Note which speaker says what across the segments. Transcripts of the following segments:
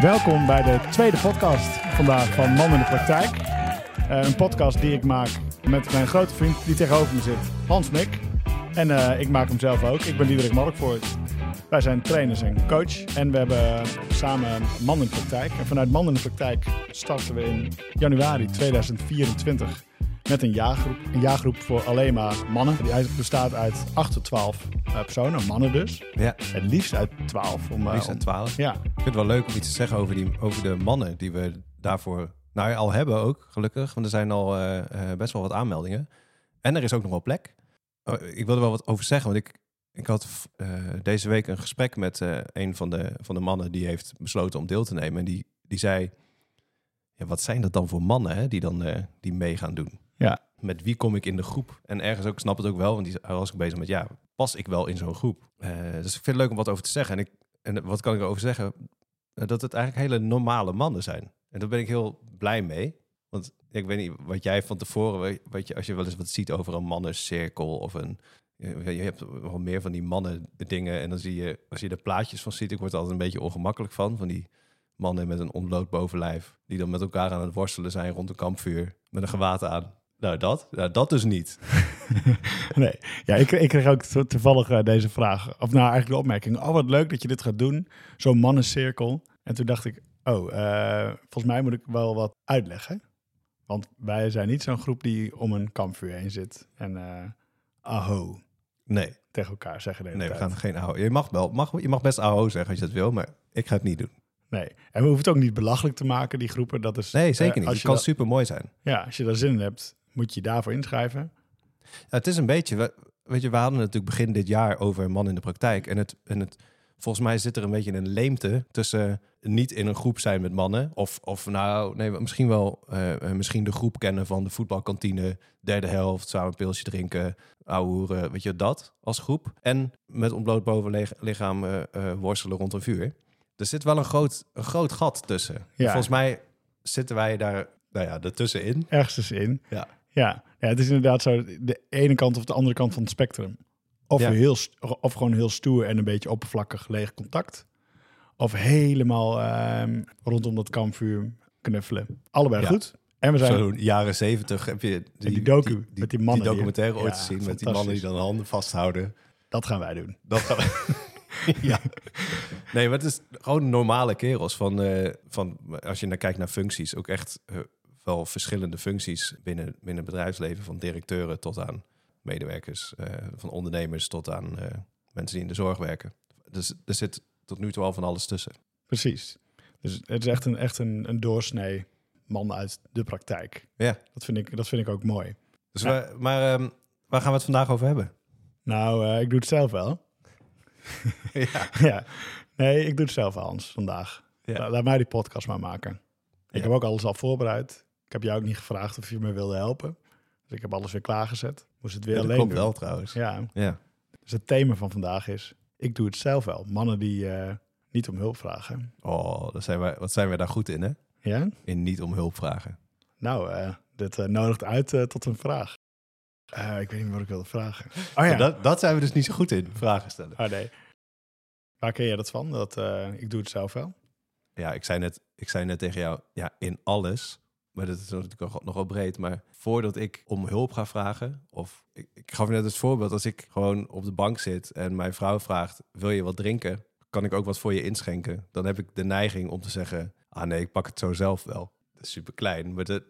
Speaker 1: Welkom bij de tweede podcast vandaag van Man in de Praktijk. Eh, een podcast die ik maak met mijn grote vriend die tegenover me zit, Hans Mik. En eh, ik maak hem zelf ook. Ik ben Diederik Markvoort. Wij zijn trainers en coach en we hebben samen Man in de Praktijk. En vanuit Man in de Praktijk starten we in januari 2024 met een jaargroep. Een jaargroep voor alleen maar mannen. Die bestaat uit 8 tot 12 uh, personen, mannen dus.
Speaker 2: Ja.
Speaker 1: Het liefst uit 12. Om, uh,
Speaker 2: liefst uit 12.
Speaker 1: Ja.
Speaker 2: Ik vind het wel leuk om iets te zeggen over, die, over de mannen die we daarvoor nou, al hebben ook, gelukkig. Want er zijn al uh, best wel wat aanmeldingen. En er is ook nog wel plek. Oh, ik wilde wel wat over zeggen, want ik, ik had deze week een gesprek met een van de, van de mannen die heeft besloten om deel te nemen. En die, die zei, ja, wat zijn dat dan voor mannen hè, die dan die mee gaan doen?
Speaker 1: Ja.
Speaker 2: Met wie kom ik in de groep? En ergens ook, snap het ook wel, want die was ook bezig met, ja, pas ik wel in zo'n groep? Dus ik vind het leuk om wat over te zeggen. En, ik, en wat kan ik erover zeggen? Uh, dat het eigenlijk hele normale mannen zijn. En daar ben ik heel blij mee. Want ik weet niet wat jij van tevoren, wat je, als je wel eens wat ziet over een mannencirkel of een. Je hebt wel meer van die mannen dingen. En dan zie je, als je er plaatjes van ziet, ik word er altijd een beetje ongemakkelijk van. Van die mannen met een ontbloot bovenlijf. Die dan met elkaar aan het worstelen zijn rond een kampvuur. Met een gewaad aan. Nou, dat, nou, dat dus niet.
Speaker 1: nee, ja, ik, ik kreeg ook toevallig uh, deze vraag. Of nou, eigenlijk de opmerking. Oh, wat leuk dat je dit gaat doen. Zo'n mannencirkel. En toen dacht ik, oh, uh, volgens mij moet ik wel wat uitleggen. Want wij zijn niet zo'n groep die om een kampvuur heen zit. En uh, aho.
Speaker 2: Nee.
Speaker 1: Tegen elkaar zeggen de
Speaker 2: Nee,
Speaker 1: tijd.
Speaker 2: we gaan geen aho. Je mag, wel, mag, je mag best aho zeggen als je dat wil, maar ik ga het niet doen.
Speaker 1: Nee, en we hoeven het ook niet belachelijk te maken, die groepen. Dat is,
Speaker 2: nee, zeker niet.
Speaker 1: Als
Speaker 2: het
Speaker 1: je
Speaker 2: kan super mooi zijn.
Speaker 1: Ja, als je daar zin in hebt, moet je daarvoor inschrijven.
Speaker 2: Ja, het is een beetje, we, weet je, we hadden het natuurlijk begin dit jaar over man in de praktijk. En, het, en het, volgens mij zit er een beetje een leemte tussen niet in een groep zijn met mannen. Of, of nou, nee, misschien wel uh, misschien de groep kennen van de voetbalkantine, derde helft, samen een pilsje drinken, ouwe hoeren, weet je, dat als groep. En met ontbloot bovenlichaam uh, uh, worstelen rond een vuur. Er zit wel een groot, een groot gat tussen. Ja. Volgens mij zitten wij daar, nou ja, ertussenin.
Speaker 1: Ergens tussenin.
Speaker 2: Ja.
Speaker 1: Ja. ja, het is inderdaad zo de ene kant of de andere kant van het spectrum. Of,
Speaker 2: Ja.
Speaker 1: heel, of gewoon heel stoer en een beetje oppervlakkig leeg contact. Of helemaal ehm, rondom dat kampvuur knuffelen. Allebei
Speaker 2: Ja.
Speaker 1: goed. En we zijn
Speaker 2: Zo'n jaren zeventig heb je die,
Speaker 1: die docu met die mannen die-
Speaker 2: documentaire ooit gezien met die mannen die dan handen vasthouden.
Speaker 1: dat gaan wij doen.
Speaker 2: Dat gaan we. ja. Nee, maar het is gewoon normale kerels. Van, eh, van, als je naar kijkt naar functies, ook echt eh, wel verschillende functies binnen, binnen het bedrijfsleven. Van directeuren tot aan medewerkers, eh, van ondernemers tot aan eh, mensen die in de zorg werken. Dus er zit tot nu toe al van alles tussen.
Speaker 1: Precies. Dus het is echt een, echt een, een doorsnee man uit de praktijk.
Speaker 2: Ja.
Speaker 1: Dat vind ik, dat vind ik ook mooi.
Speaker 2: Dus we, maar ehm, waar gaan we het vandaag over hebben?
Speaker 1: Nou, eh, ik doe het zelf wel.
Speaker 2: ja.
Speaker 1: ja. Nee, ik doe het zelf wel, Hans, vandaag.
Speaker 2: Ja.
Speaker 1: La- Laat mij die podcast maar maken. Ik
Speaker 2: Ja.
Speaker 1: heb ook alles al voorbereid. Ik heb jou ook niet gevraagd of je me wilde helpen. Dus ik heb alles weer klaargezet. Moest het weer
Speaker 2: Ja,
Speaker 1: alleen
Speaker 2: klopt
Speaker 1: doen.
Speaker 2: wel trouwens.
Speaker 1: Ja,
Speaker 2: Ja.
Speaker 1: dus het thema van vandaag is... Ik doe het zelf wel. Mannen die eh, niet om hulp vragen.
Speaker 2: Oh, dat zijn wij, wat zijn wij daar goed in, hè?
Speaker 1: Ja?
Speaker 2: In niet om hulp vragen.
Speaker 1: Nou, eh, dit eh, nodigt uit tot een vraag. Ik weet niet wat ik wilde vragen. Oh ja.
Speaker 2: Dat, dat zijn we dus niet zo goed in, vragen stellen.
Speaker 1: Oh nee. Waar ken jij dat van? Dat, ik doe het zelf wel.
Speaker 2: Ja, ik zei, net, ik zei net tegen jou, ja, in alles. Maar dat is natuurlijk nog, nog wel breed. Maar voordat ik om hulp ga vragen, of ik, ik gaf net het voorbeeld, als ik gewoon op de bank zit en mijn vrouw vraagt, wil je wat drinken? Kan ik ook wat voor je inschenken? Dan heb ik de neiging om te zeggen, ah nee, ik pak het zo zelf wel. Dat is super klein, maar dat,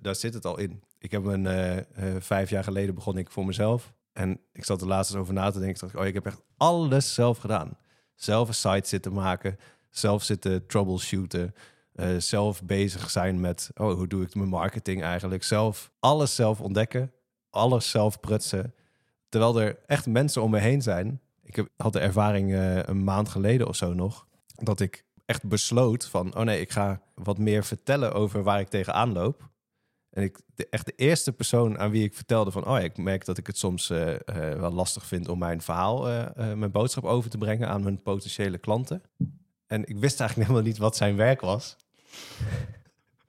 Speaker 2: daar zit het al in. Ik heb een eh, eh, vijf jaar geleden begon ik voor mezelf. En ik zat er laatst eens over na te denken. Ik dacht, oh, ik heb echt alles zelf gedaan. Zelf een site zitten maken, zelf zitten troubleshooten, eh, zelf bezig zijn met, oh, hoe doe ik mijn marketing eigenlijk? Zelf alles zelf ontdekken, alles zelf prutsen. Terwijl er echt mensen om me heen zijn. Ik heb, had de ervaring eh, een maand geleden of zo nog, dat ik echt besloot van, oh nee, ik ga wat meer vertellen over waar ik tegenaan loop. En ik, de, echt de eerste persoon aan wie ik vertelde van, oh ja, ik merk dat ik het soms eh, wel lastig vind om mijn verhaal, mijn boodschap over te brengen aan mijn potentiële klanten. En ik wist eigenlijk helemaal niet wat zijn werk was.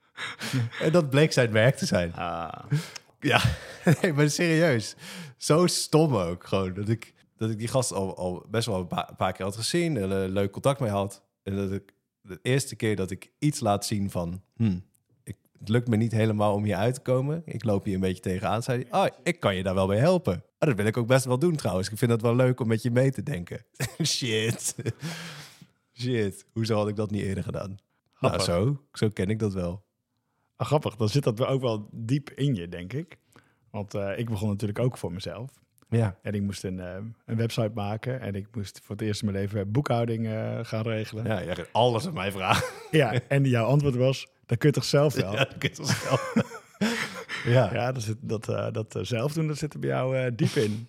Speaker 2: en dat bleek zijn werk te zijn.
Speaker 1: Ah,
Speaker 2: Ja, nee, maar serieus. Zo stom ook gewoon. Dat ik, dat ik die gast al, al best wel een paar, keer had gezien. En een leuk contact mee had. En dat ik de eerste keer dat ik iets laat zien van... Hmm, ik, het lukt me niet helemaal om hier uit te komen. Ik loop hier een beetje tegenaan. Zei hij, oh, ik kan je daar wel bij helpen. Oh, dat wil ik ook best wel doen trouwens. Ik vind het wel leuk om met je mee te denken. Shit. Shit. Hoezo had ik dat niet eerder gedaan? Nou, zo. Zo ken ik dat wel.
Speaker 1: Ah, grappig, dan zit dat ook wel diep in je, denk ik. Want eh, ik begon natuurlijk ook voor mezelf.
Speaker 2: Ja.
Speaker 1: En ik moest een, eh, een website maken. En ik moest voor het eerst in mijn leven boekhouding eh, gaan regelen. Ja.
Speaker 2: Ja, je gaat alles aan mij vragen.
Speaker 1: en jouw antwoord was, dat kun je toch zelf wel?
Speaker 2: Ja,
Speaker 1: Ja,
Speaker 2: dat kun je toch zelf. ja.
Speaker 1: dat, zit, dat, dat zelf doen, dat zit er bij jou diep in.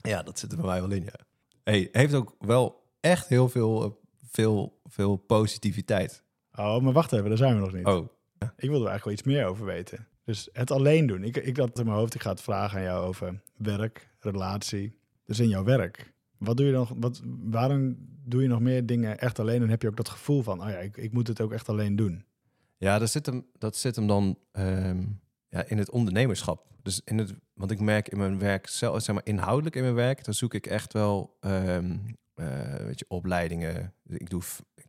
Speaker 2: Ja, dat zit er bij mij wel in, ja. Hey, heeft ook wel echt heel veel, veel, veel positiviteit.
Speaker 1: Oh, maar wacht even, daar zijn we nog niet.
Speaker 2: Oh,
Speaker 1: Ik wil er eigenlijk wel iets meer over weten. Dus het alleen doen. Ik, ik had in mijn hoofd, ik ga het vragen aan jou over werk, relatie. Dus in jouw werk. Wat doe je nog? Wat, waarom doe je nog meer dingen echt alleen? En heb je ook dat gevoel van, oh ja, ik, ik moet het ook echt alleen doen.
Speaker 2: ja, dat zit hem, dat zit hem dan ehm, ja, in het ondernemerschap. Dus in het, want ik merk in mijn werk, zelf, zeg maar inhoudelijk in mijn werk, dan zoek ik echt wel, ehm, eh, weet je, opleidingen. Ik doe,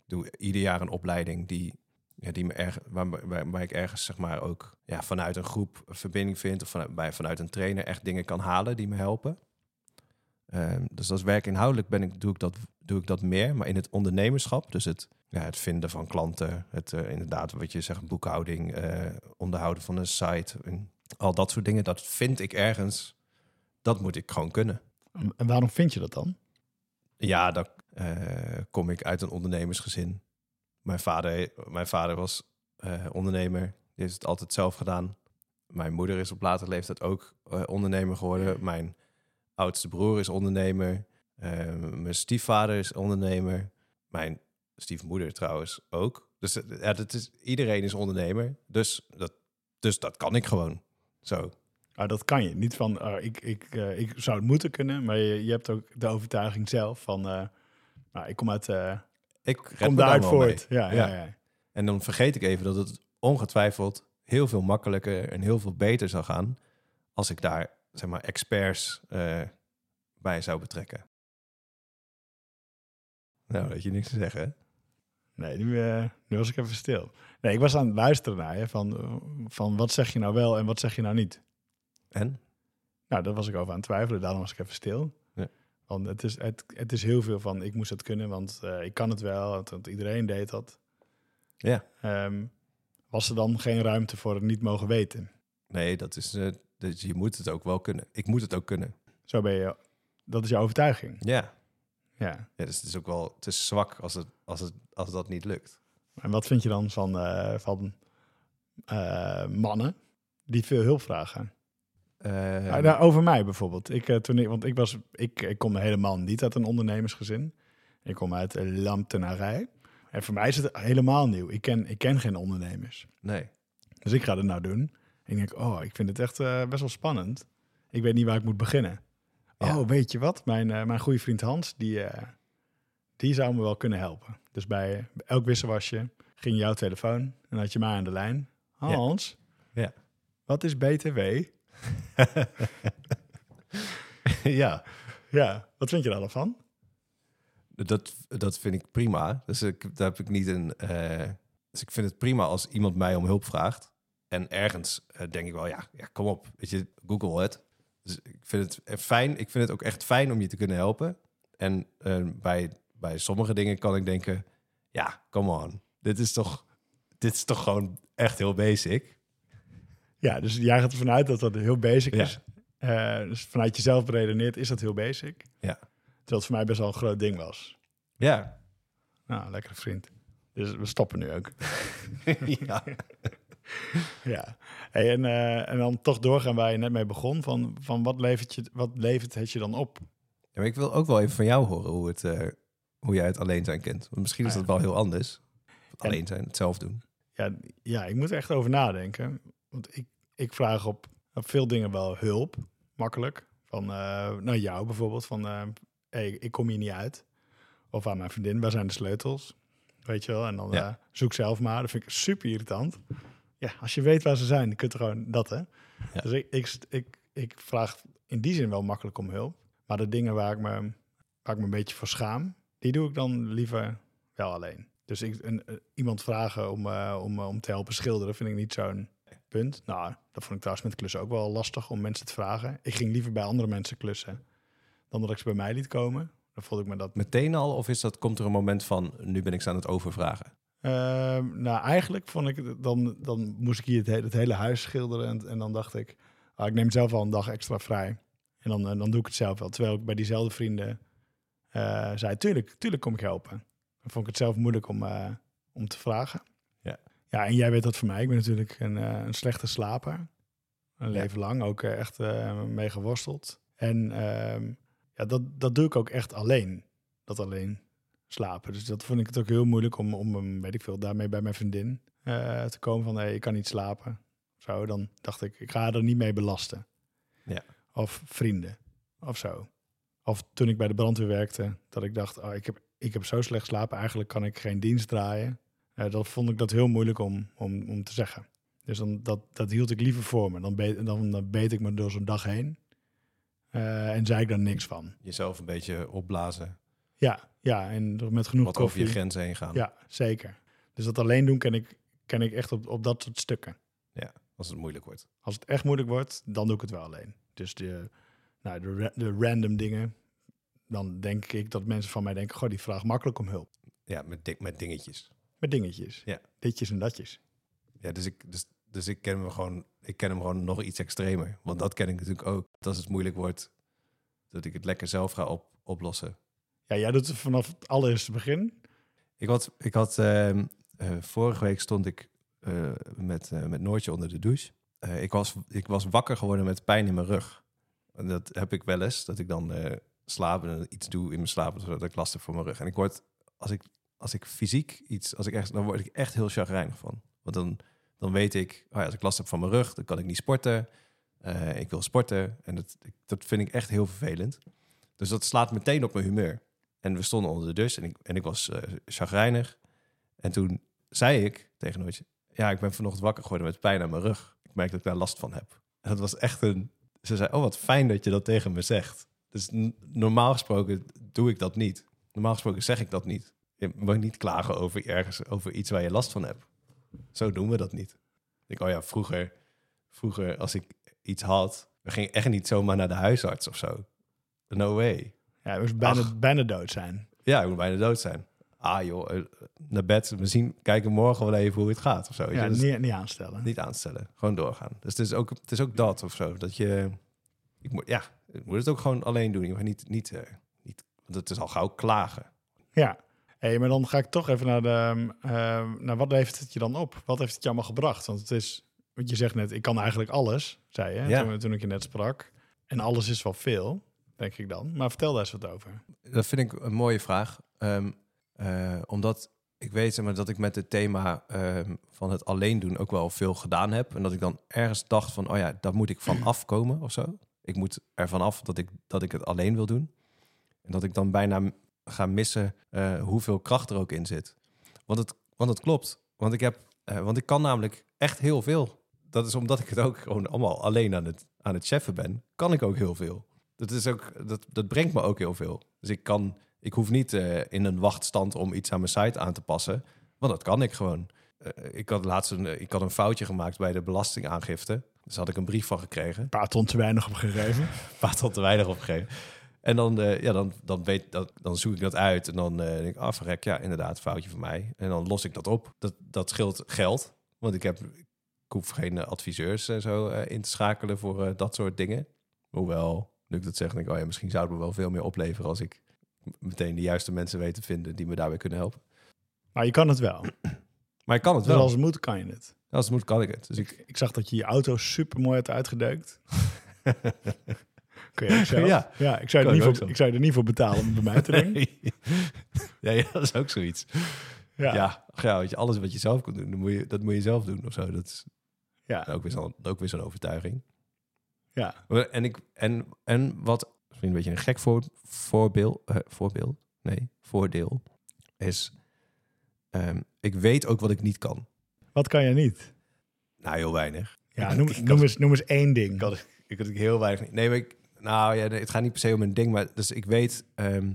Speaker 2: doe ieder jaar een opleiding die, ja, die me erg, waar, waar, waar ik ergens zeg maar ook ja, vanuit een groep een verbinding vind of vanuit, bij, vanuit een trainer echt dingen kan halen die me helpen. Ehm, dus als werkinhoudelijk ben ik, doe, ik dat, doe ik dat meer. Maar in het ondernemerschap, dus het, ja, het vinden van klanten, het eh, inderdaad, wat je zegt, boekhouding, eh, onderhouden van een site, en al dat soort dingen, dat vind ik ergens, dat moet ik gewoon kunnen.
Speaker 1: En waarom vind je dat dan?
Speaker 2: Ja, eh, kom ik uit een ondernemersgezin. Mijn vader, mijn vader was eh, ondernemer, die heeft het altijd zelf gedaan. Mijn moeder is op latere leeftijd ook eh, ondernemer geworden. Mijn oudste broer is ondernemer. Eh, mijn stiefvader is ondernemer. Mijn stiefmoeder trouwens ook. Dus eh, ja, dat is, iedereen is ondernemer. Dus dat, dus dat kan ik gewoon. Zo.
Speaker 1: Nou, dat kan je. Niet van, oh, ik, ik, eh, ik zou het moeten kunnen. Maar je, je hebt ook de overtuiging zelf van, eh, nou, ik kom uit, eh
Speaker 2: Ik
Speaker 1: kom daaruit voort. Ja, ja.
Speaker 2: Ja. En dan vergeet ik even dat het ongetwijfeld heel veel makkelijker en heel veel beter zou gaan als ik daar zeg maar experts eh, bij zou betrekken. Nou, dat je niks te zeggen. hè?
Speaker 1: Nee, nu, eh, nu was ik even stil. Nee, ik was aan het luisteren naar je van, van wat zeg je nou wel en wat zeg je nou niet.
Speaker 2: En?
Speaker 1: Nou, daar was ik over aan het twijfelen, daarom was ik even stil. Want het is, het, het is heel veel van, ik moest het kunnen, want eh, ik kan het wel, want, want iedereen deed dat.
Speaker 2: Ja.
Speaker 1: Ehm, was er dan geen ruimte voor het niet mogen weten?
Speaker 2: Nee, dat is. dus je moet het ook wel kunnen. Ik moet het ook kunnen.
Speaker 1: Zo ben je, dat is jouw overtuiging.
Speaker 2: Ja.
Speaker 1: Ja.
Speaker 2: ja dus het is ook wel. Het is zwak als, het, als, het, als dat niet lukt.
Speaker 1: En wat vind je dan van, eh, van mannen die veel hulp vragen?
Speaker 2: Eh,
Speaker 1: Ja, nou, over mij bijvoorbeeld. Ik, eh, toen ik, want ik, was, ik, ik kom helemaal niet uit een ondernemersgezin. Ik kom uit een ambtenarij. En voor mij is het helemaal nieuw. Ik ken, ik ken geen ondernemers.
Speaker 2: nee.
Speaker 1: Dus ik ga het nou doen. En ik denk, oh, ik vind het echt eh, best wel spannend. Ik weet niet waar ik moet beginnen.
Speaker 2: Ja.
Speaker 1: Oh, weet je wat? Mijn, mijn goede vriend Hans, die, die zou me wel kunnen helpen. Dus bij elk wisselwasje ging jouw telefoon en had je mij aan de lijn.
Speaker 2: Ja.
Speaker 1: Hans,
Speaker 2: Ja.
Speaker 1: wat is BTW?
Speaker 2: ja.
Speaker 1: Ja, wat vind je daar dan van?
Speaker 2: Dat, dat vind ik prima. Dus ik, daar heb ik niet een. eh, dus ik vind het prima als iemand mij om hulp vraagt. En ergens eh, denk ik wel, ja, ja, kom op, weet je, Google het. Dus ik vind het eh, fijn. Ik vind het ook echt fijn om je te kunnen helpen. En bij, bij sommige dingen kan ik denken, ja, come on, dit is toch, dit is toch gewoon echt heel basic.
Speaker 1: Ja, dus jij gaat ervan uit dat dat heel basic is. Eh, dus vanuit jezelf beredeneerd is dat heel basic.
Speaker 2: Ja.
Speaker 1: Terwijl het voor mij best wel een groot ding was.
Speaker 2: Ja,
Speaker 1: Nou, lekkere vriend. Dus we stoppen nu ook.
Speaker 2: ja.
Speaker 1: ja. Hey, en, eh, en dan toch doorgaan waar je net mee begon. Van, van wat, levert je, wat levert het je dan op?
Speaker 2: Ja, maar ik wil ook wel even van jou horen hoe, het, eh, hoe jij het alleen zijn kent. Want misschien is
Speaker 1: Ah,
Speaker 2: dat wel heel anders. Alleen zijn, het zelf doen.
Speaker 1: Ja, ja, ik moet er echt over nadenken. Want ik, ik vraag op, op veel dingen wel hulp. Makkelijk. Van naar jou bijvoorbeeld. Van eh, hey, ik kom hier niet uit. Of aan mijn vriendin, waar zijn de sleutels? Weet je wel? En dan
Speaker 2: Ja.
Speaker 1: eh, zoek zelf maar. Dat vind ik super irritant. Ja, als je weet waar ze zijn, dan kun je gewoon dat, hè?
Speaker 2: Ja.
Speaker 1: Dus ik, ik, ik, ik vraag in die zin wel makkelijk om hulp. Maar de dingen waar ik, me, waar ik me een beetje voor schaam, die doe ik dan liever wel alleen. Dus ik, een, iemand vragen om, om, om te helpen schilderen vind ik niet zo'n punt. Nou, dat vond ik trouwens met klussen ook wel lastig om mensen te vragen. Ik ging liever bij andere mensen klussen dan dat ik ze bij mij liet komen. Dan vond ik me dat...
Speaker 2: Meteen al? Of is dat, komt er een moment van, nu ben ik ze aan het overvragen?
Speaker 1: Ehm, nou, eigenlijk vond ik, dan, dan moest ik hier het, hele, het hele huis schilderen. En, en dan dacht ik, ah, ik neem zelf al een dag extra vrij. En dan, eh, dan doe ik het zelf wel. Terwijl ik bij diezelfde vrienden eh, zei, tuurlijk, tuurlijk kom ik helpen. Dan vond ik het zelf moeilijk om, eh, om te vragen.
Speaker 2: Ja.
Speaker 1: En jij weet dat van mij. Ik ben natuurlijk een, eh, een slechte slaper. Een
Speaker 2: Ja.
Speaker 1: leven lang ook eh, echt eh, mee geworsteld. En ehm, ja, dat, dat doe ik ook echt alleen. Dat alleen slapen. Dus dat vond ik het ook heel moeilijk om, om weet ik veel, daarmee bij mijn vriendin te komen van, hey, ik kan niet slapen. Zo, dan dacht ik, ik ga haar er niet mee belasten.
Speaker 2: Ja.
Speaker 1: Of vrienden, of zo. Of toen ik bij de brandweer werkte, dat ik dacht, oh, ik, heb, ik heb zo slecht slapen, eigenlijk kan ik geen dienst draaien. Eh, dat vond ik dat heel moeilijk om, om, om te zeggen. Dus dan, dat, dat hield ik liever voor me. Dan beet, dan, dan beet ik me door zo'n dag heen. Eh, en zei ik daar niks van.
Speaker 2: Jezelf een beetje opblazen,
Speaker 1: Ja, ja en met genoeg
Speaker 2: wat over je grenzen heen gaan.
Speaker 1: Ja, zeker. Dus dat alleen doen ken ik, ken ik echt op, op dat soort stukken.
Speaker 2: Als het moeilijk wordt.
Speaker 1: Als het echt moeilijk wordt, dan doe ik het wel alleen. Dus de, nou, de, ra- de random dingen, dan denk ik dat mensen van mij denken, goh, die vraagt makkelijk om hulp.
Speaker 2: Ja, met, met dingetjes.
Speaker 1: Met dingetjes.
Speaker 2: Ja.
Speaker 1: Ditjes en datjes.
Speaker 2: Ja, dus ik, dus, dus ik ken hem gewoon, ik ken hem gewoon nog iets extremer. Want dat ken ik natuurlijk ook. Dat als het moeilijk wordt, dat ik het lekker zelf ga op, oplossen.
Speaker 1: Ja, jij doet het vanaf het allereerste begin.
Speaker 2: Ik had, ik had ehm, eh, vorige week stond ik eh, met, eh, met Noortje onder de douche. Ik, was, ik was wakker geworden met pijn in mijn rug. En dat heb ik wel eens, dat ik dan slaap en iets doe in mijn slaap, zodat ik last heb voor mijn rug. En ik word, als ik, als ik fysiek iets, als ik echt, dan word ik echt heel chagrijnig van. Want dan, dan weet ik, oh ja, als ik last heb van mijn rug, dan kan ik niet sporten. Eh, ik wil sporten en dat, dat vind ik echt heel vervelend. Dus dat slaat meteen op mijn humeur. En we stonden onder de douche en ik, en ik was eh chagrijnig. En toen zei ik tegen Noortje, ja, ik ben vanochtend wakker geworden met pijn aan mijn rug. Ik merk dat ik daar last van heb. En dat was echt een... Ze zei, oh, wat fijn dat je dat tegen me zegt. Dus normaal gesproken doe ik dat niet. Normaal gesproken zeg ik dat niet. Je mag niet klagen over ergens, over iets waar je last van hebt. Zo doen we dat niet. Ik oh ja, vroeger, vroeger als ik iets had, we gingen echt niet zomaar naar de huisarts of zo. No way.
Speaker 1: Ja, we moest bijna,
Speaker 2: Ach.
Speaker 1: bijna dood zijn.
Speaker 2: Ja, ik moet bijna dood zijn. Ah joh, eh, naar bed. We zien, kijken morgen wel even hoe het gaat of zo.
Speaker 1: Ja,
Speaker 2: Dus
Speaker 1: niet, niet aanstellen.
Speaker 2: niet aanstellen. Gewoon doorgaan. Dus het is ook, het is ook dat of zo. Dat je... Ik moet, ja, ik moet het ook gewoon alleen doen. Je mag niet, niet, eh, niet... Want het is al gauw klagen.
Speaker 1: Ja. Hey, maar dan ga ik toch even naar de... ehm, naar wat heeft het je dan op? Wat heeft het je allemaal gebracht? Want het is... Want je zegt net, ik kan eigenlijk alles, zei je,
Speaker 2: Ja.
Speaker 1: toen, toen ik je net sprak. En alles is wel veel, denk ik dan. Maar vertel daar eens wat over.
Speaker 2: Dat vind ik een mooie vraag. Ehm, eh, omdat ik weet zeg maar, dat ik met het thema van het alleen doen ook wel veel gedaan heb. En dat ik dan ergens dacht van, oh ja, daar moet ik van afkomen of zo. Ik moet ervan af dat ik, dat ik het alleen wil doen. En dat ik dan bijna m- ga missen eh, hoeveel kracht er ook in zit. Want het, want het klopt. Want ik, heb, eh, want ik kan namelijk echt heel veel. Dat is omdat ik het ook gewoon allemaal alleen aan het, aan het cheffen ben. Kan ik ook heel veel. Dat, is ook, dat, dat brengt me ook heel veel. Dus ik kan, ik hoef niet eh, in een wachtstand om iets aan mijn site aan te passen. Want dat kan ik gewoon. Ik had laatst een, ik had een foutje gemaakt bij de belastingaangifte. Dus had ik een brief van gekregen.
Speaker 1: Een paar ton te weinig opgegeven.
Speaker 2: Een paar te weinig opgegeven. En dan, eh, ja, dan, dan, weet, dat, dan zoek ik dat uit. En dan eh, denk ik, ah, verrek, ja, inderdaad, foutje van mij. En dan los ik dat op. Dat, dat scheelt geld. Want ik, heb, ik hoef geen eh, adviseurs en zo in te schakelen voor dat soort dingen. Hoewel, nu ik dat zeg, denk ik, oh ja, misschien zou het me wel veel meer opleveren als ik meteen de juiste mensen weet te vinden die me daarbij kunnen helpen.
Speaker 1: Maar je kan het wel.
Speaker 2: Maar ik kan het
Speaker 1: Dus
Speaker 2: wel.
Speaker 1: als het moet, kan je het.
Speaker 2: Als het moet, kan ik het. Dus ik,
Speaker 1: Ik zag dat je je auto super mooi had uitgedeukt. Kun je ook zelf?
Speaker 2: Ja.
Speaker 1: ja ik, zou er niet voor,
Speaker 2: zo.
Speaker 1: ik zou er niet voor betalen om bij mij te doen.
Speaker 2: ja, ja, dat is ook zoiets.
Speaker 1: Ja.
Speaker 2: Ja, ja weet je, alles wat je zelf kunt doen, dan moet je, dat moet je zelf doen of zo. Dat is
Speaker 1: Ja.
Speaker 2: ook weer zo'n ook weer zo'n overtuiging.
Speaker 1: Ja.
Speaker 2: En, ik, en, en wat misschien een beetje een gek voor, voorbeeld, eh, voorbeeld, nee, voordeel, is ehm, ik weet ook wat ik niet kan.
Speaker 1: Wat kan je niet?
Speaker 2: Nou, heel weinig.
Speaker 1: Ja,
Speaker 2: Ik-
Speaker 1: noem,
Speaker 2: ik
Speaker 1: noem, eens, noem eens één ding.
Speaker 2: Ik had, ik had heel weinig. Nee, maar ik, nou ja, het gaat niet per se om een ding, maar dus ik weet ehm,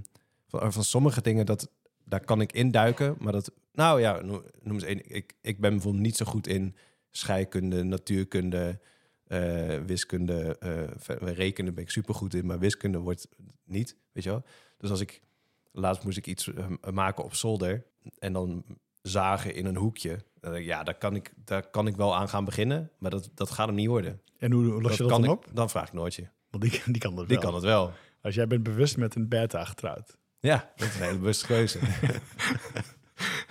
Speaker 2: van, van sommige dingen dat daar kan ik induiken, maar dat Nou ja, noem, eens één. Ik, ik ben bijvoorbeeld niet zo goed in scheikunde, natuurkunde, eh, wiskunde. eh, rekenen ben ik super goed in, maar wiskunde wordt niet, weet je wel. Dus als ik, laatst moest ik iets eh, maken op zolder en dan zagen in een hoekje. Ja, daar kan ik, daar kan ik wel aan gaan beginnen, maar dat, dat gaat hem niet worden.
Speaker 1: En hoe, los je dat
Speaker 2: kan
Speaker 1: dan
Speaker 2: ik,
Speaker 1: op?
Speaker 2: Dan vraag ik Noortje.
Speaker 1: Want die, die kan dat
Speaker 2: Die
Speaker 1: wel.
Speaker 2: kan het wel.
Speaker 1: Als jij bent bewust met een beta getrouwd.
Speaker 2: Ja, dat is een hele bewuste keuze.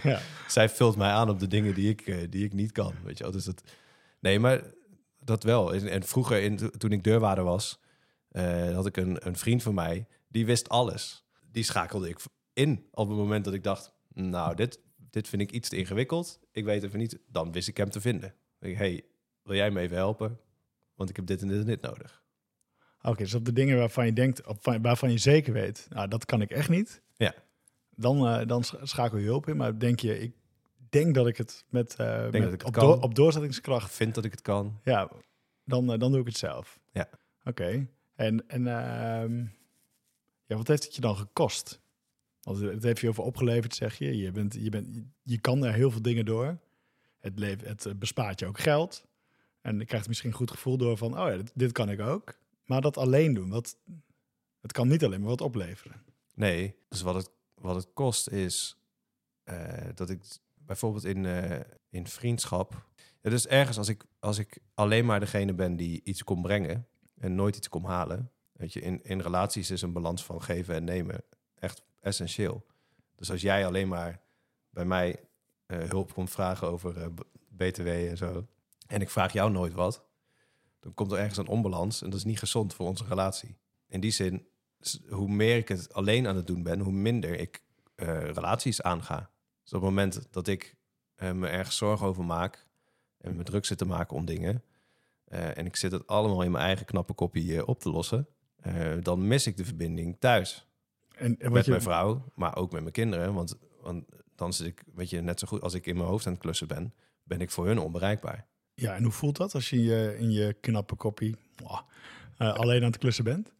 Speaker 1: Ja.
Speaker 2: Zij vult mij aan op de dingen die ik, eh, die ik niet kan. Weet je wel? Dus dat, nee, maar dat wel. En, en vroeger, in, to- toen ik deurwaarder was, eh, had ik een, een vriend van mij, die wist alles. Die schakelde ik in op het moment dat ik dacht, nou, dit, dit vind ik iets te ingewikkeld. Ik weet even niet. Dan wist ik hem te vinden. Ik, hey, wil jij me even helpen? Want ik heb dit en dit en dit nodig.
Speaker 1: Oké, dus op de dingen waarvan je denkt, op, waarvan je zeker weet, nou, dat kan ik echt niet.
Speaker 2: Ja.
Speaker 1: Dan, eh, dan sch- schakel je hulp in. Maar denk je, ik denk dat ik het met, met-
Speaker 2: dat ik het
Speaker 1: op,
Speaker 2: kan.
Speaker 1: door- op doorzettingskracht,
Speaker 2: vind dat ik het kan.
Speaker 1: ja, dan, eh, dan doe ik het zelf.
Speaker 2: Ja.
Speaker 1: Oké. En, en ehm, ja, wat heeft het je dan gekost? Want het heeft je over opgeleverd, zeg je. Je, bent, je, bent, je kan er heel veel dingen door. Het, het bespaart je ook geld. En je krijgt misschien een goed gevoel door van, oh ja, dit, dit kan ik ook. Maar dat alleen doen, wat, het kan niet alleen maar wat opleveren.
Speaker 2: Nee, dus wat het, wat het kost is eh, dat ik bijvoorbeeld in, eh, in vriendschap. Ja, dus ergens als ik, als ik alleen maar degene ben die iets kon brengen en nooit iets kon halen. Weet je, in, in relaties is een balans van geven en nemen echt essentieel. Dus als jij alleen maar bij mij eh, hulp komt vragen over BTW en zo. En ik vraag jou nooit wat. Dan komt er ergens een onbalans en dat is niet gezond voor onze relatie. In die zin hoe meer ik het alleen aan het doen ben, hoe minder ik eh, relaties aanga. Dus op het moment dat ik eh, me ergens zorgen over maak en me druk zit te maken om dingen, eh, en ik zit het allemaal in mijn eigen knappe kopie op te lossen, dan mis ik de verbinding thuis.
Speaker 1: En, en
Speaker 2: met
Speaker 1: je,
Speaker 2: mijn vrouw, maar ook met mijn kinderen. Want, want dan zit ik, weet je, net zo goed als ik in mijn hoofd aan het klussen ben, ben ik voor hun onbereikbaar.
Speaker 1: Ja, en hoe voelt dat als je in je, in je knappe koppie eh, alleen aan het klussen bent?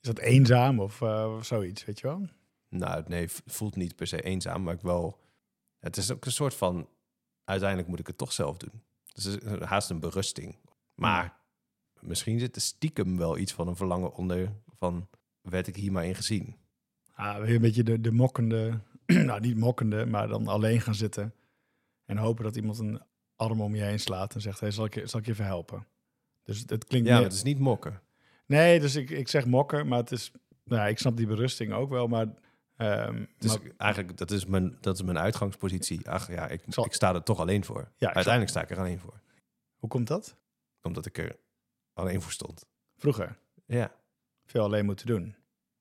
Speaker 1: Is dat eenzaam of eh, zoiets, weet je wel?
Speaker 2: Nou, nee, voelt niet per se eenzaam, maar ik wel. Het is ook een soort van. Uiteindelijk moet ik het toch zelf doen. Dus het is haast een berusting. Maar misschien zit er stiekem wel iets van een verlangen onder. Van werd ik hier maar in gezien?
Speaker 1: Ah, weer een beetje de, de mokkende, nou niet mokkende, maar dan alleen gaan zitten. En hopen dat iemand een arm om je heen slaat en zegt, hey, zal, ik, je- zal ik je even helpen? Dus het, klinkt...
Speaker 2: Ja,
Speaker 1: meer-
Speaker 2: het is niet mokken.
Speaker 1: Nee, dus ik, ik zeg mokken, maar het is... Nou, ja, ik snap die berusting ook wel, maar... maar-
Speaker 2: eigenlijk dat is, mijn, dat is mijn uitgangspositie. Ach ja, ik,
Speaker 1: Zal-
Speaker 2: ik sta er toch alleen voor.
Speaker 1: Ja,
Speaker 2: Uiteindelijk sta ik er alleen voor.
Speaker 1: hoe komt dat?
Speaker 2: Omdat ik er alleen voor stond.
Speaker 1: Vroeger
Speaker 2: Ja,
Speaker 1: veel alleen moeten doen.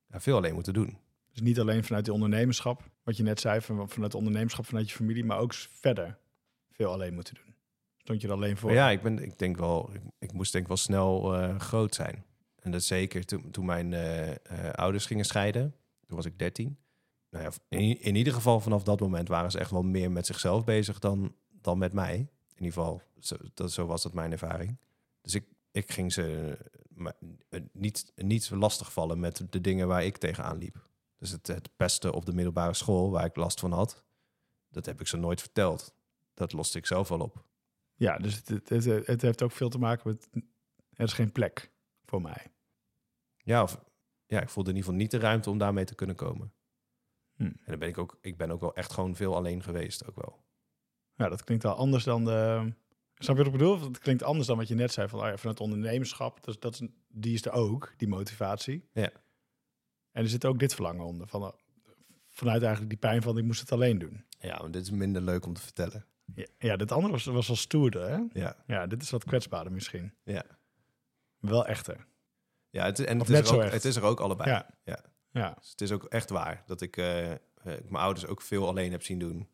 Speaker 2: ja veel alleen moeten doen.
Speaker 1: Dus niet alleen vanuit de ondernemerschap, wat je net zei, van, vanuit het ondernemerschap, vanuit je familie, maar ook verder veel alleen moeten doen. Stond je er alleen voor?
Speaker 2: Ja, ik, ben, ik denk wel, ik, moest denk wel snel eh, groot zijn. En dat zeker toen, toen mijn eh, eh, ouders gingen scheiden. Toen was ik 13. Nou ja, in, in ieder geval vanaf dat moment waren ze echt wel meer met zichzelf bezig dan, dan met mij. In ieder geval, zo, dat, zo was dat mijn ervaring. Dus ik, ik ging ze niet, niet lastigvallen met de dingen waar ik tegenaan liep. Dus het, het pesten op de middelbare school, waar ik last van had, dat heb ik ze nooit verteld. Dat loste ik zelf wel op.
Speaker 1: Ja, dus het, het, het, het heeft ook veel te maken met, er is geen plek voor mij.
Speaker 2: Ja, of, ja, ik voelde in ieder geval niet de ruimte om daarmee te kunnen komen.
Speaker 1: Hm.
Speaker 2: En dan ben ik ook, ik ben ook wel echt gewoon veel alleen geweest, ook wel.
Speaker 1: Ja, dat klinkt wel anders dan de... Snap je wat ik bedoel? Het klinkt anders dan wat je net zei, van ja, vanuit ondernemerschap, dus dat is, die is er ook, die motivatie.
Speaker 2: Ja.
Speaker 1: En er zit ook dit verlangen onder, van, vanuit eigenlijk die pijn van ik moest het alleen doen.
Speaker 2: Ja, maar dit is minder leuk om te vertellen.
Speaker 1: Ja, ja dit andere was, was wel stoerder, hè?
Speaker 2: Ja,
Speaker 1: Ja, dit is wat kwetsbaarder misschien.
Speaker 2: ja.
Speaker 1: Wel echter.
Speaker 2: ja het, en het is, er ook,
Speaker 1: echt.
Speaker 2: het is er ook allebei.
Speaker 1: Ja.
Speaker 2: Ja.
Speaker 1: Ja.
Speaker 2: Dus het is ook echt waar dat ik eh, eh, ik mijn ouders ook veel alleen heb zien doen.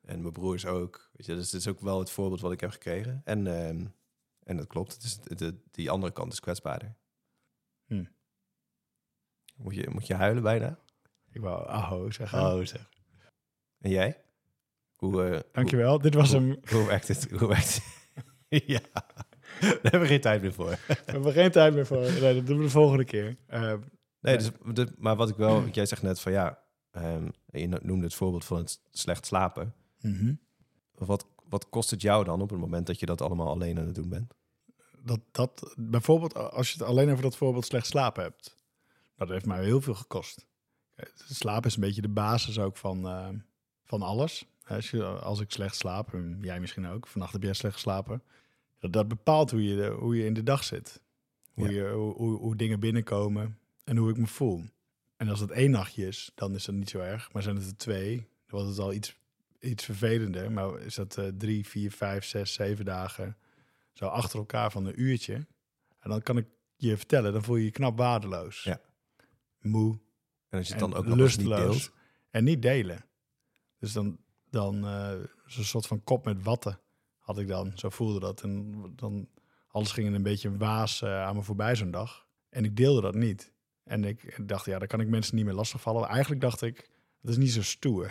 Speaker 2: En mijn broers ook. Weet je, dus dit is ook wel het voorbeeld wat ik heb gekregen. En, ehm, en dat klopt. Het is, de, die andere kant is kwetsbaarder.
Speaker 1: Hm.
Speaker 2: Moet, je, moet je huilen bijna?
Speaker 1: Ik wou aho zeggen.
Speaker 2: Oh, zeg. En jij? Hoe, eh,
Speaker 1: Dankjewel. Dit was hem.
Speaker 2: Hoe, hoe werkt het? Hoe werkt het? ja, daar hebben we geen tijd meer voor.
Speaker 1: We hebben geen tijd meer voor. Nee, dat doen we de volgende keer. Eh,
Speaker 2: Nee, dus, maar wat ik wel, want jij zegt net van ja, ehm, je no- noemde het voorbeeld van het slecht slapen.
Speaker 1: Mhm.
Speaker 2: Wat, wat kost het jou dan op het moment dat je dat allemaal alleen aan het doen bent?
Speaker 1: dat, dat, bijvoorbeeld als je het alleen over dat voorbeeld slecht slapen hebt. Dat heeft mij heel veel gekost. Slaap is een beetje de basis ook van, eh, van alles. Als, je, als ik slecht slaap, en jij misschien ook, vannacht heb jij slecht geslapen. Dat, dat bepaalt hoe je, de- hoe je in de dag zit. Hoe, je, hoe, hoe, hoe dingen binnenkomen en hoe ik me voel. En als het één nachtje is, dan is dat niet zo erg. Maar zijn het er twee, dan wordt het al iets, iets vervelender. Maar is dat eh, drie, vier, vijf, zes, zeven dagen zo achter elkaar van een uurtje. En dan kan ik je vertellen, dan voel je je knap waardeloos.
Speaker 2: Ja.
Speaker 1: Moe
Speaker 2: En als je het dan ook nog niet
Speaker 1: lusteloos.
Speaker 2: deelt.
Speaker 1: En niet delen. Dus dan, dan eh, zo'n soort van kop met watten had ik dan. Zo voelde dat. En dan alles ging in een beetje een waas eh, aan me voorbij zo'n dag. En ik deelde dat niet. En ik dacht, ja, dan kan ik mensen niet meer lastigvallen. Eigenlijk dacht ik, dat is niet zo stoer.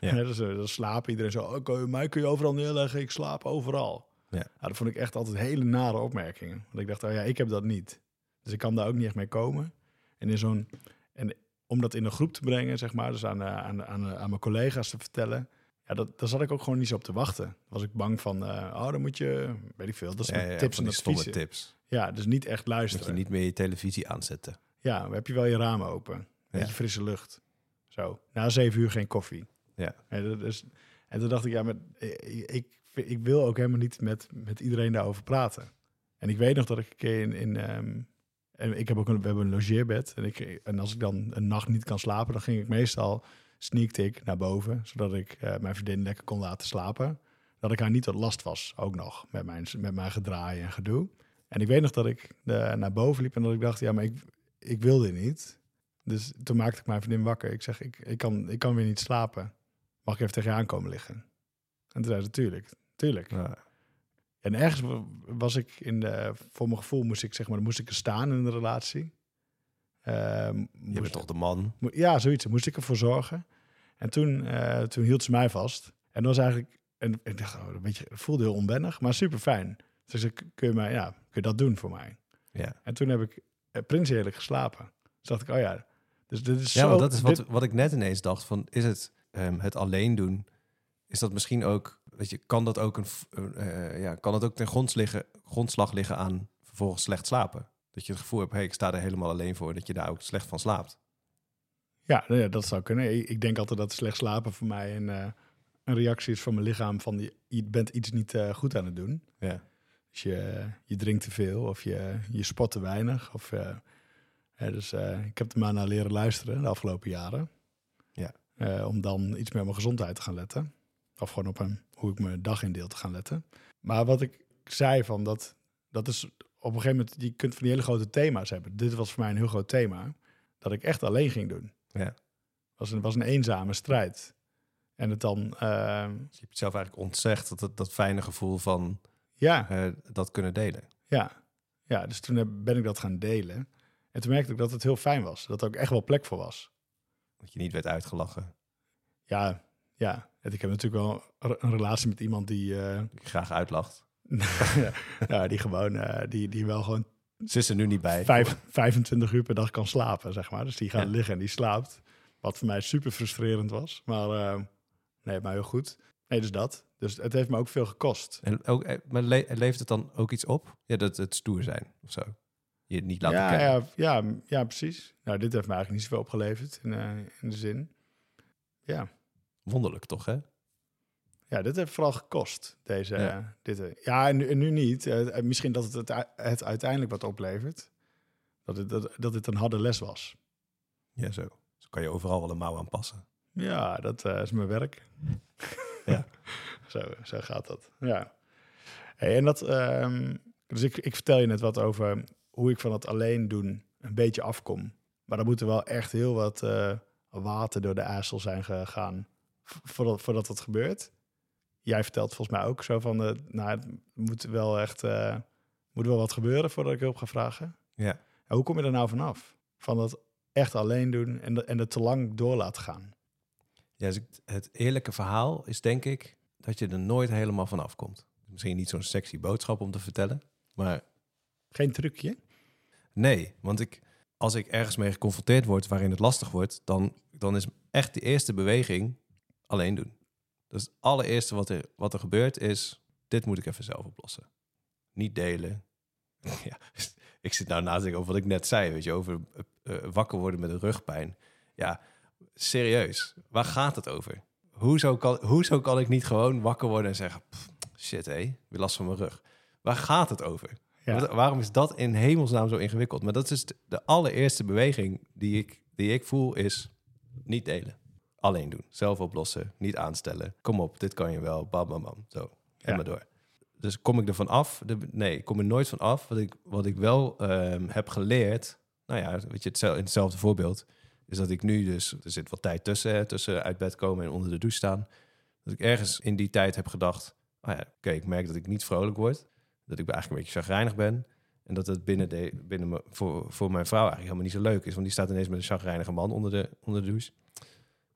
Speaker 2: Ja.
Speaker 1: Dus, eh, dan slapen iedereen zo, oh, mij kun je overal neerleggen, ik slaap overal.
Speaker 2: Ja.
Speaker 1: dat vond ik echt altijd hele nare opmerkingen. Want ik dacht, oh ja, ik heb dat niet. Dus ik kan daar ook niet echt mee komen. En in zo'n en om dat in een groep te brengen, zeg maar, dus aan, aan, aan, aan mijn collega's te vertellen, ja, dat, daar zat ik ook gewoon niet zo op te wachten. Was ik bang van, eh, oh, dan moet je, weet ik veel, dat is
Speaker 2: Ja, ja,
Speaker 1: tips en adviezen.
Speaker 2: tips.
Speaker 1: Ja, dus niet echt
Speaker 2: Moet
Speaker 1: luisteren.
Speaker 2: je niet meer je televisie aanzetten.
Speaker 1: Ja, dan heb je wel je ramen open. Beetje
Speaker 2: Ja.
Speaker 1: frisse lucht. Zo. Na zeven uur geen koffie.
Speaker 2: Ja.
Speaker 1: En, dat is, en toen dacht ik, ja, met, ik, ik, ik wil ook helemaal niet met, met iedereen daarover praten. En ik weet nog dat ik een keer in... in ehm, en ik heb ook een, we hebben een logeerbed. En, ik, en als ik dan een nacht niet kan slapen, dan ging ik meestal sneaked ik naar boven. Zodat ik eh, mijn vriendin lekker kon laten slapen. Dat ik haar niet tot last was, ook nog, met mijn, met mijn gedraai en gedoe. En ik weet nog dat ik eh, naar boven liep en dat ik dacht, ja, maar ik, ik wil dit niet. Dus toen maakte ik mijn vriendin wakker. Ik zeg, ik, ik, kan, ik kan weer niet slapen. Mag ik even tegen je aankomen liggen? En toen zei ze, tuurlijk, tuurlijk.
Speaker 2: Ja.
Speaker 1: En ergens wa- was ik in de, voor mijn gevoel moest ik zeg maar, moest ik er staan in de relatie. Ehm,
Speaker 2: Je bent toch de man?
Speaker 1: Ja, zoiets. Moest ik ervoor zorgen. En toen, eh, toen hield ze mij vast. En dat was eigenlijk... En ik dacht, oh, een beetje, het voelde heel onwennig, maar super fijn. Dus ik kun je, mij, ja, kun je dat doen voor mij?
Speaker 2: Ja.
Speaker 1: En toen heb ik uh, prinsheerlijk geslapen. Dus dacht ik, oh ja, dus dit is
Speaker 2: Ja,
Speaker 1: zo...
Speaker 2: dat is wat,
Speaker 1: dit-
Speaker 2: wat ik net ineens dacht. Van, is het ehm, het alleen doen? Is dat misschien ook... Weet je, kan dat ook, een, eh, ja, kan dat ook ten gronds liggen, grondslag liggen aan vervolgens slecht slapen? Dat je het gevoel hebt, hey, ik sta er helemaal alleen voor. Dat je daar ook slecht van slaapt.
Speaker 1: ja, nou dat zou kunnen. Ik, denk altijd dat slecht slapen voor mij een, eh, een reactie is van mijn lichaam van je, bent iets niet eh, goed aan het doen.
Speaker 2: Ja.
Speaker 1: Dus je, je drinkt te veel of je, je sport te weinig. Of, eh, hè, dus ik heb er maar naar leren luisteren de afgelopen jaren.
Speaker 2: Ja.
Speaker 1: Om dan iets meer op mijn gezondheid te gaan letten. Of gewoon op een, hoe ik mijn dag indeel te gaan letten. Maar wat ik zei van dat, dat is op een gegeven moment, je kunt van die hele grote thema's hebben. Dit was voor mij een heel groot thema. Dat ik echt alleen ging doen.
Speaker 2: Ja.
Speaker 1: was een, was een eenzame strijd. En het dan,
Speaker 2: Dus je hebt het zelf eigenlijk ontzegd dat, dat, dat fijne gevoel van
Speaker 1: ja,
Speaker 2: eh, dat kunnen delen.
Speaker 1: Ja, ja dus toen heb- ben ik dat gaan delen. En toen merkte ik dat het heel fijn was. Dat er ook echt wel plek voor was.
Speaker 2: Dat je niet werd uitgelachen.
Speaker 1: Ja, ja. Ik heb natuurlijk wel een- een relatie met iemand die, eh,
Speaker 2: Die graag uitlacht.
Speaker 1: ja, die gewoon, eh, die, die wel gewoon
Speaker 2: Ze is er nu niet bij.
Speaker 1: vijf, 25 uur per dag kan slapen, zeg maar. Dus die gaat
Speaker 2: Ja.
Speaker 1: liggen en die slaapt. Wat voor mij super frustrerend was. Maar eh, nee, maar heel goed. Nee, dus dat. Dus het heeft me ook veel gekost.
Speaker 2: En ook, eh, maar le- levert het dan ook iets op? Ja, dat het stoer zijn of zo. Je niet laten
Speaker 1: Ja,
Speaker 2: kennen.
Speaker 1: ja, ja, ja, precies. Nou, dit heeft me eigenlijk niet zoveel opgeleverd in, in de zin. Ja.
Speaker 2: Wonderlijk toch, hè?
Speaker 1: Ja, dit heeft vooral gekost. Deze,
Speaker 2: Ja.
Speaker 1: dit, eh, ja en, nu, en nu niet. Eh, misschien dat het, het, uiteindelijk wat oplevert. Dat het, dat, dat het een harde les was.
Speaker 2: Ja, zo. Zo kan je overal wel een mouw aan passen.
Speaker 1: Ja, dat eh, is mijn werk.
Speaker 2: Ja.
Speaker 1: zo, zo gaat dat. Ja. Hey, en dat, ehm, dus ik, ik vertel je net wat over hoe ik van het alleen doen een beetje afkom. Maar dan moet er wel echt heel wat eh, water door de ijsel zijn gegaan voordat, voordat dat gebeurt. Jij vertelt volgens mij ook zo van, eh, nou, het moet wel echt, eh, moet wel wat gebeuren voordat ik hulp ga vragen.
Speaker 2: Ja.
Speaker 1: En hoe kom je er nou vanaf? Van dat echt alleen doen en, de, en het te lang door laten gaan.
Speaker 2: Ja, dus het eerlijke verhaal is denk ik dat je er nooit helemaal vanaf komt. Misschien niet zo'n sexy boodschap om te vertellen. Maar
Speaker 1: Geen trucje?
Speaker 2: nee, want ik, als ik ergens mee geconfronteerd word waarin het lastig wordt, dan, dan is echt de eerste beweging alleen doen. Dus het allereerste wat er, wat er gebeurt is, dit moet ik even zelf oplossen. Niet delen. ja, ik zit nou na te denken over wat ik net zei, weet je, over uh, wakker worden met een rugpijn. Ja, serieus, waar gaat het over? Hoezo kan, hoezo kan ik niet gewoon wakker worden en zeggen, shit hé, weer last van mijn rug. Waar gaat het over? Ja. Waarom is dat in hemelsnaam zo ingewikkeld? Maar dat is de allereerste beweging die ik, die ik voel, is niet delen. Alleen doen. Zelf oplossen. Niet aanstellen. Kom op, dit kan je wel. Bam, bam, bam. Zo. En maar door. Dus kom ik er van af? De, nee, ik kom er nooit van af. Wat ik, wat ik wel um, heb geleerd... Nou ja, weet je, hetzelfde, in hetzelfde voorbeeld... is dat ik nu dus... Er zit wat tijd tussen, tussen uit bed komen en onder de douche staan. Dat ik ergens in die tijd heb gedacht... Oh ja, oké, ik merk dat ik niet vrolijk word dat ik eigenlijk een beetje chagrijnig ben. En dat het binnen, de, binnen me, voor, voor mijn vrouw eigenlijk helemaal niet zo leuk is. Want die staat ineens met een chagrijnige man onder de, onder de douche.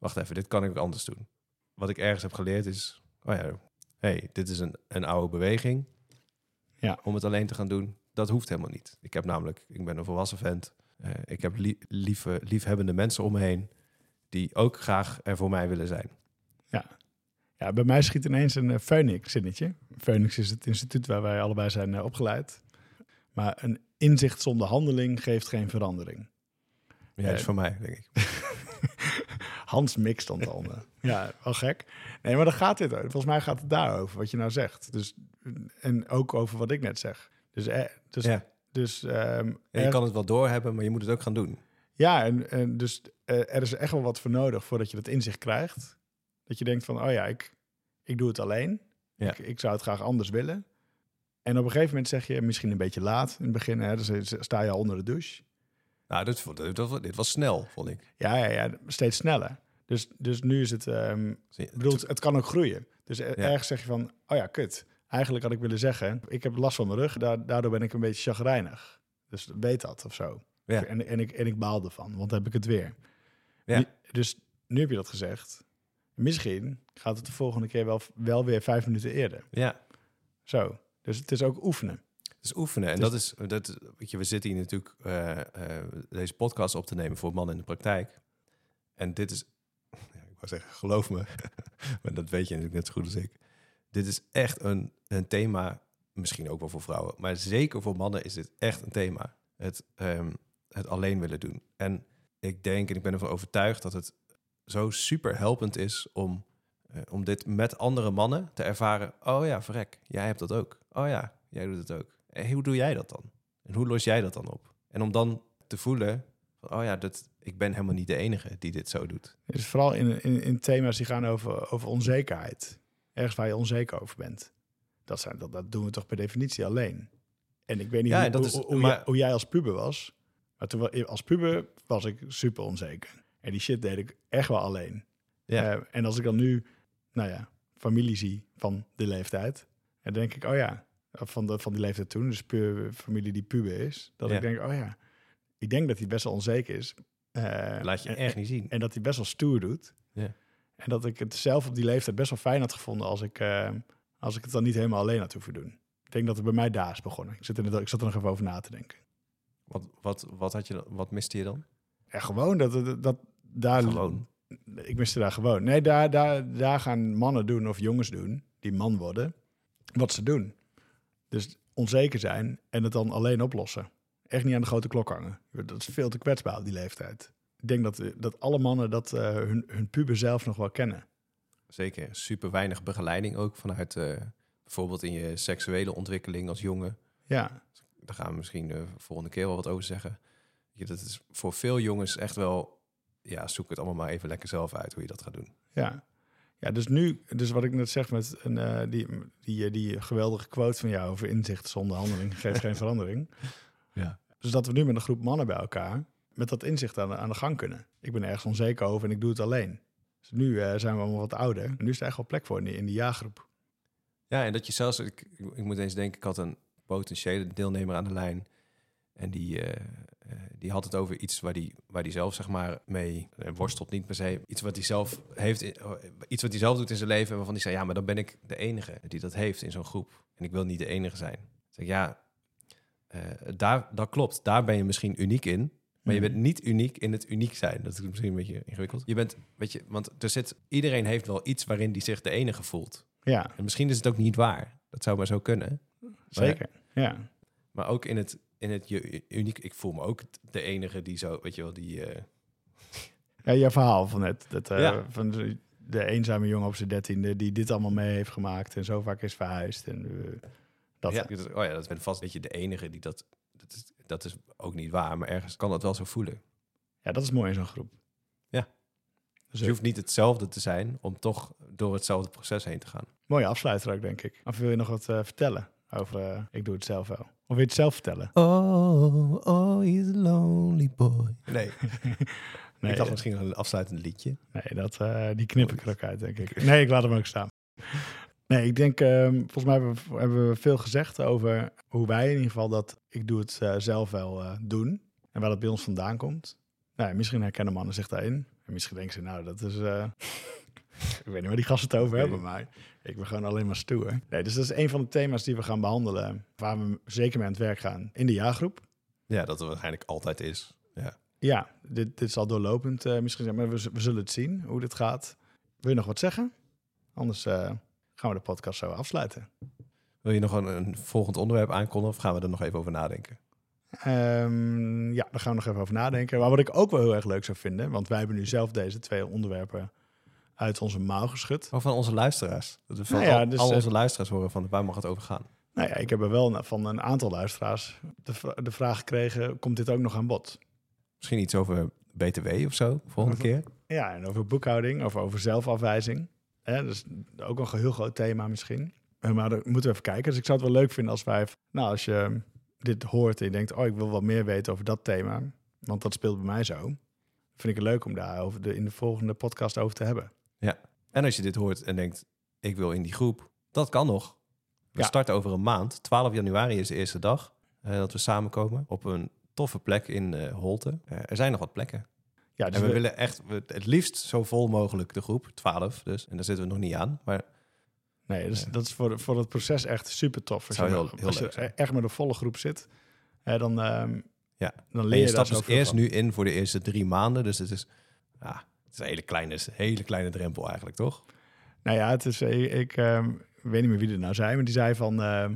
Speaker 2: Wacht even, dit kan ik ook anders doen. Wat ik ergens heb geleerd is... Oh ja, hey, dit is een, een oude beweging. Ja. Om het alleen te gaan doen, dat hoeft helemaal niet. Ik heb namelijk, ik ben een volwassen vent. Uh, ik heb lieve, liefhebbende mensen om me heen... die ook graag er voor mij willen zijn.
Speaker 1: Ja, ja, bij mij schiet ineens een uh, Phoenix-zinnetje. Phoenix is het instituut waar wij allebei zijn uh, opgeleid. Maar een inzicht zonder handeling geeft geen verandering.
Speaker 2: Ja, is uh, voor mij, denk ik.
Speaker 1: Hans Mik stond al. ja, wel gek. Nee, maar dan gaat dit. Volgens mij gaat het daarover, wat je nou zegt. Dus, en ook over wat ik net zeg. Dus, eh, dus, ja. dus um,
Speaker 2: ja, je kan het wel doorhebben, maar je moet het ook gaan doen.
Speaker 1: Ja, en, en dus er is echt wel wat voor nodig voordat je dat inzicht krijgt. Dat je denkt van, oh ja, ik, ik doe het alleen. Ja. Ik, ik, zou het graag anders willen. En op een gegeven moment zeg je, misschien een beetje laat in het begin, hè, dus sta je al onder de douche.
Speaker 2: Nou, dit, dit, dit was snel, vond ik.
Speaker 1: Ja, ja, ja steeds sneller. Dus, dus nu is het, um, bedoel, het kan ook groeien. Dus ergens zeg je van, oh ja, kut. Eigenlijk had ik willen zeggen, ik heb last van mijn rug, daardoor ben ik een beetje chagrijnig. Dus weet dat of zo. Ja. En, en, ik, en ik baal ervan, want dan heb ik het weer. Ja. dus nu heb je dat gezegd. Misschien gaat het de volgende keer wel, wel weer vijf minuten eerder. Ja. Zo. Dus het is ook oefenen.
Speaker 2: Is oefenen. En dat is, dat, weet je, we zitten hier natuurlijk uh, uh, deze podcast op te nemen voor man in de praktijk. En dit is, ja, ik wou zeggen, geloof me, maar dat weet je natuurlijk net zo goed als ik. Dit is echt een, een thema, misschien ook wel voor vrouwen, maar zeker voor mannen is dit echt een thema. Het, um, het alleen willen doen. En ik denk en ik ben ervan overtuigd dat het zo super helpend is om, uh, om dit met andere mannen te ervaren. Oh ja, verrek, jij hebt dat ook. Oh ja, jij doet het ook. En hoe doe jij dat dan? En hoe los jij dat dan op? En om dan te voelen, van, oh ja, dat, ik ben helemaal niet de enige die dit zo doet.
Speaker 1: Dus vooral in, in, in thema's die gaan over, over onzekerheid. Ergens waar je onzeker over bent. Dat, zijn, dat, dat doen we toch per definitie alleen. En ik weet niet ja, hoe, dat is, hoe, maar, hoe, jij als puber was. Maar toen, als puber was ik super onzeker. En die shit deed ik echt wel alleen. Ja. Uh, en als ik dan nu, nou ja, familie zie van de leeftijd, dan denk ik, oh ja, van, de, van die leeftijd toen, dus puur familie die puber is, dat ik denk, oh ja, ik denk dat hij best wel onzeker is.
Speaker 2: Uh, Laat je echt niet zien.
Speaker 1: En dat hij best wel stoer doet. Ja. En dat ik het zelf op die leeftijd best wel fijn had gevonden als ik, uh, als ik het dan niet helemaal alleen had hoeven doen. Ik denk dat het bij mij daar is begonnen. Ik zit, er, ik zat er nog even over na te denken.
Speaker 2: Wat, wat, wat, had je, wat miste je dan?
Speaker 1: Ja, gewoon dat, dat, daar,
Speaker 2: gewoon.
Speaker 1: Ik miste daar gewoon. Nee, daar, daar, daar gaan mannen doen of jongens doen, die man worden, wat ze doen. Dus onzeker zijn en het dan alleen oplossen. Echt niet aan de grote klok hangen. Dat is veel te kwetsbaar op die leeftijd. Ik denk dat, dat alle mannen dat uh, hun, hun puber zelf nog wel kennen.
Speaker 2: Zeker. Super weinig begeleiding ook vanuit uh, bijvoorbeeld in je seksuele ontwikkeling als jongen. Ja. Daar gaan we misschien de volgende keer wel wat over zeggen. Dat is voor veel jongens echt wel ja, zoek het allemaal maar even lekker zelf uit hoe je dat gaat doen.
Speaker 1: Ja, ja dus nu, dus wat ik net zeg met een, uh, die, die, die geweldige quote van jou over inzicht zonder handeling geeft geen verandering. Ja. Dus dat we nu met een groep mannen bij elkaar met dat inzicht aan de, aan de gang kunnen. Ik ben ergens onzeker over en ik doe het alleen. Dus nu uh, zijn we allemaal wat ouder. En nu is er echt wel plek voor in die, in die jaargroep.
Speaker 2: Ja, en dat je zelfs, ik, ik moet eens denken, ik had een potentiële deelnemer aan de lijn. En die, uh, eh, die had het over iets waar die, waar die zelf zeg maar mee uh, worstelt, niet per se. Iets wat hij zelf heeft, eh, iets wat hij zelf doet in zijn leven, waarvan hij zei, ja, maar dan ben ik de enige die dat heeft in zo'n groep. En ik wil niet de enige zijn. Zeg, ja, daar, dat klopt. Daar ben je misschien uniek in. Maar je
Speaker 1: Mhm.
Speaker 2: bent niet uniek in het uniek zijn. Dat is misschien een beetje ingewikkeld. Je bent, weet je, want er zit, iedereen heeft wel iets waarin die zich de enige voelt.
Speaker 1: Ja,
Speaker 2: En misschien is het ook niet waar. Dat zou maar zo kunnen.
Speaker 1: zeker. Ja.
Speaker 2: Maar ook in het, in het je- uniek, ik voel me ook de enige die zo, weet je wel, die... eh,
Speaker 1: ja, je verhaal van net. Dat, eh,
Speaker 2: Ja.
Speaker 1: Van de, eenzame jongen op zijn dertiende die dit allemaal mee heeft gemaakt en zo vaak is verhuisd. En, eh, dat.
Speaker 2: ja, oh ja, dat ben vast, weet je, de enige die dat... Dat is, dat is ook niet waar, maar ergens kan dat wel zo voelen.
Speaker 1: ja, dat is mooi in zo'n groep.
Speaker 2: Ja.
Speaker 1: Dus
Speaker 2: je hoeft niet hetzelfde te zijn om toch door hetzelfde proces heen te gaan.
Speaker 1: Mooie afsluiter ook, denk ik. Of wil je nog wat vertellen over Ik doe het zelf wel? Of wil je het zelf vertellen?
Speaker 2: Oh, oh, he's a lonely boy. Nee,
Speaker 1: Nee,
Speaker 2: ik dacht misschien een afsluitend liedje.
Speaker 1: Nee, dat, eh, die knip ik er ook uit, denk ik. Nee, ik laat hem ook staan. Nee, ik denk, ehm, volgens mij hebben we, hebben we veel gezegd over hoe wij in ieder geval dat ik doe het eh, zelf wel eh, doen. En waar dat bij ons vandaan komt. Nou, ja, misschien herkennen mannen zich daarin. En misschien denken ze, nou, dat is... ik weet niet waar die gasten het over hebben, maar ik ben gewoon alleen maar stoer. Nee, dus dat is een van de thema's die we gaan behandelen. Waar we zeker mee aan het werk gaan in de jaargroep.
Speaker 2: Ja, dat het waarschijnlijk altijd is. Ja.
Speaker 1: Ja, dit, dit zal doorlopend eh, misschien zijn, maar we, we zullen het zien hoe dit gaat. Wil je nog wat zeggen? Anders eh, gaan we de podcast zo afsluiten.
Speaker 2: Wil je nog een, een volgend onderwerp aankondigen of gaan we er nog even over nadenken?
Speaker 1: Ehm, ja, daar gaan we nog even over nadenken. Maar wat ik ook wel heel erg leuk zou vinden, want wij hebben nu zelf deze twee onderwerpen uit onze mouw geschud.
Speaker 2: Of van onze luisteraars. Dat we
Speaker 1: Nou ja,
Speaker 2: al,
Speaker 1: dus,
Speaker 2: al
Speaker 1: eh,
Speaker 2: onze luisteraars horen van waar mag het over gaan.
Speaker 1: Nou ja, ik heb er wel van een aantal luisteraars de, de vraag gekregen, komt dit ook nog aan bod?
Speaker 2: Misschien iets over BTW of zo, volgende keer.
Speaker 1: Ja, en over boekhouding, of over zelfafwijzing. Hè, dus ook nog een heel groot thema misschien. Eh, Maar daar moeten we even kijken. Dus ik zou het wel leuk vinden als wij... Nou, als je dit hoort en je denkt... oh, ik wil wat meer weten over dat thema. Want dat speelt bij mij zo. Vind ik het leuk om daar over de, in de volgende podcast over te hebben.
Speaker 2: En als je dit hoort en denkt, ik wil in die groep, dat kan nog. We
Speaker 1: Ja.
Speaker 2: starten over een maand. 12 januari is de eerste dag eh, dat we samenkomen op een toffe plek in eh Holte. Eh, er zijn nog wat plekken.
Speaker 1: Ja, dus
Speaker 2: en we,
Speaker 1: we-
Speaker 2: willen echt we- het liefst zo vol mogelijk de groep, 12 dus. En daar zitten we nog niet aan. Maar
Speaker 1: Nee, dus
Speaker 2: Ja.
Speaker 1: dat is voor, voor het proces echt super tof. Als
Speaker 2: Zou
Speaker 1: je,
Speaker 2: heel- heel
Speaker 1: als je echt met een volle groep zit, dan, ehm,
Speaker 2: Ja.
Speaker 1: dan leer
Speaker 2: je
Speaker 1: je,
Speaker 2: stapt dus eerst nu in voor de eerste drie maanden. Dus het is, ja, is een hele kleine, hele kleine drempel eigenlijk, toch?
Speaker 1: Nou ja, het is, ik, ik ehm, weet niet meer wie er nou zei, maar die zei van ehm,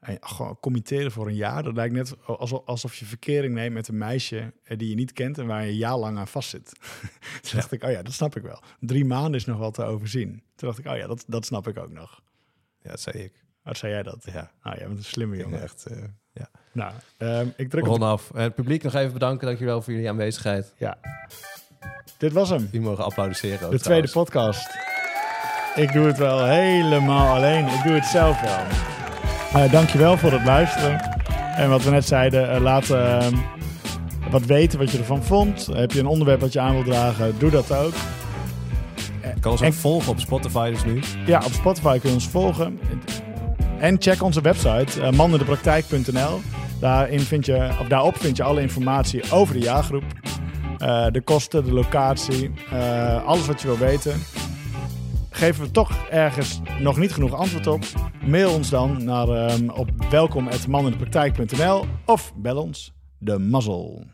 Speaker 1: eh, gewoon committeren voor een jaar. Dat lijkt net alsof, alsof je verkering neemt met een meisje eh, die je niet kent en waar je een jaar lang aan vastzit. Toen dacht ik, oh ja, dat snap ik wel. Drie maanden is nog wel te overzien. Toen dacht ik, oh ja, dat, dat snap ik ook nog.
Speaker 2: Ja, dat zei ik.
Speaker 1: Wat zei jij dat?
Speaker 2: Ja,
Speaker 1: Ah, jij bent een slimme jongen.
Speaker 2: echt. eh ja.
Speaker 1: Nou, ehm, ik druk op.
Speaker 2: Rond af. Het publiek nog even bedanken. Dankjewel voor jullie aanwezigheid.
Speaker 1: Ja. Dit was hem.
Speaker 2: Jullie mogen applaudisseren.
Speaker 1: De tweede podcast. Ik doe het wel helemaal alleen. Ik doe het zelf wel. Eh dankjewel voor het luisteren. En wat we net zeiden, eh, laat eh, wat weten wat je ervan vond. Heb je een onderwerp wat je aan wilt dragen, doe dat ook.
Speaker 2: Je kan ons ook
Speaker 1: En-
Speaker 2: volgen op Spotify dus nu.
Speaker 1: Ja, op Spotify kun je ons volgen. En check onze website, uh, mandendepraktijk.nl. Daarin vind je, of daarop vind je alle informatie over de jaargroep. Eh, de kosten, de locatie, eh, alles wat je wil weten. Geven we toch ergens nog niet genoeg antwoord op? Mail ons dan naar, ehm, op welkom.mandendepraktijk.nl of bel ons de mazzel.